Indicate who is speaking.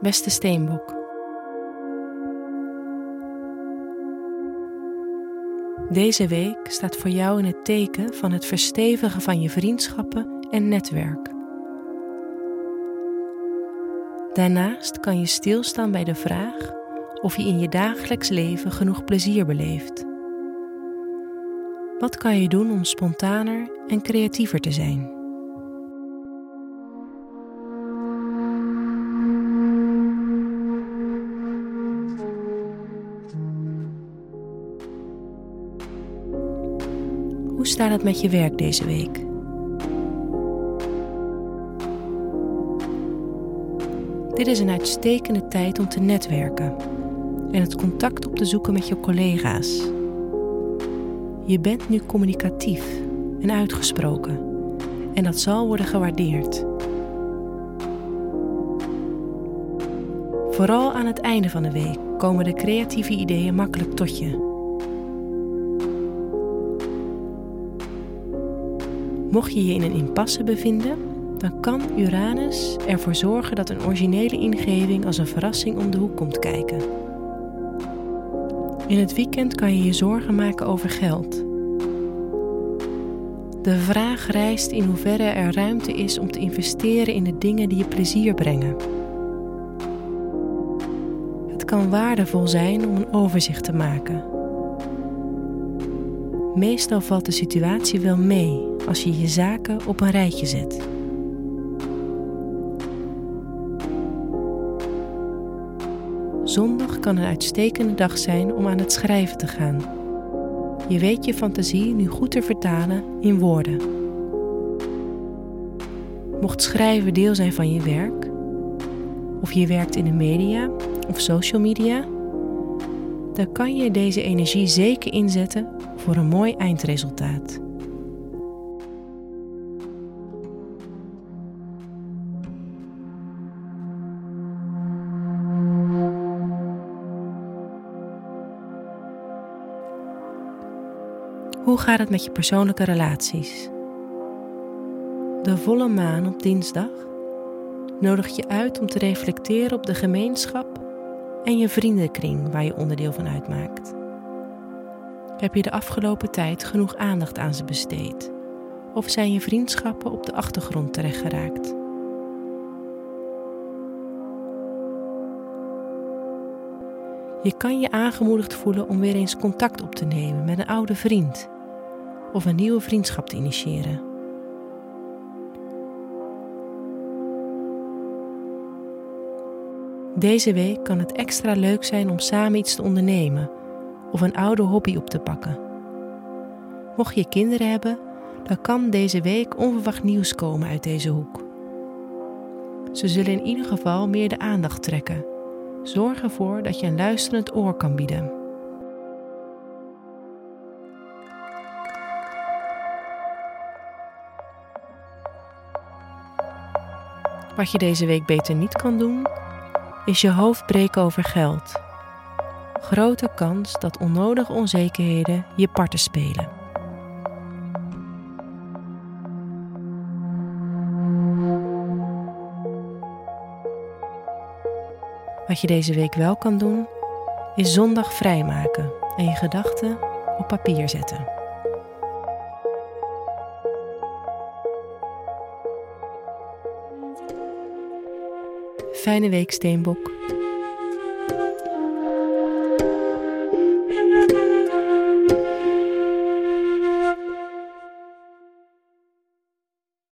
Speaker 1: Beste Steenbok. Deze week staat voor jou in het teken van het verstevigen van je vriendschappen en netwerk. Daarnaast kan je stilstaan bij de vraag of je in je dagelijks leven genoeg plezier beleeft. Wat kan je doen om spontaner en creatiever te zijn? Hoe staat het met je werk deze week? Dit is een uitstekende tijd om te netwerken en het contact op te zoeken met je collega's. Je bent nu communicatief en uitgesproken en dat zal worden gewaardeerd. Vooral aan het einde van de week komen de creatieve ideeën makkelijk tot je. Mocht je je in een impasse bevinden, dan kan Uranus ervoor zorgen dat een originele ingeving als een verrassing om de hoek komt kijken. In het weekend kan je je zorgen maken over geld. De vraag rijst in hoeverre er ruimte is om te investeren in de dingen die je plezier brengen. Het kan waardevol zijn om een overzicht te maken. Meestal valt de situatie wel mee als je je zaken op een rijtje zet. Zondag kan een uitstekende dag zijn om aan het schrijven te gaan. Je weet je fantasie nu goed te vertalen in woorden. Mocht schrijven deel zijn van je werk, of je werkt in de media of social media, dan kan je deze energie zeker inzetten voor een mooi eindresultaat. Hoe gaat het met je persoonlijke relaties? De volle maan op dinsdag nodigt je uit om te reflecteren op de gemeenschap en je vriendenkring waar je onderdeel van uitmaakt. Heb je de afgelopen tijd genoeg aandacht aan ze besteed? Of zijn je vriendschappen op de achtergrond terechtgeraakt? Je kan je aangemoedigd voelen om weer eens contact op te nemen met een oude vriend of een nieuwe vriendschap te initiëren. Deze week kan het extra leuk zijn om samen iets te ondernemen of een oude hobby op te pakken. Mocht je kinderen hebben, dan kan deze week onverwacht nieuws komen uit deze hoek. Ze zullen in ieder geval meer de aandacht trekken. Zorg ervoor dat je een luisterend oor kan bieden. Wat je deze week beter niet kan doen, is je hoofd breken over geld. Grote kans dat onnodige onzekerheden je parten spelen. Wat je deze week wel kan doen, is zondag vrijmaken en je gedachten op papier zetten. Fijne week, Steenbok.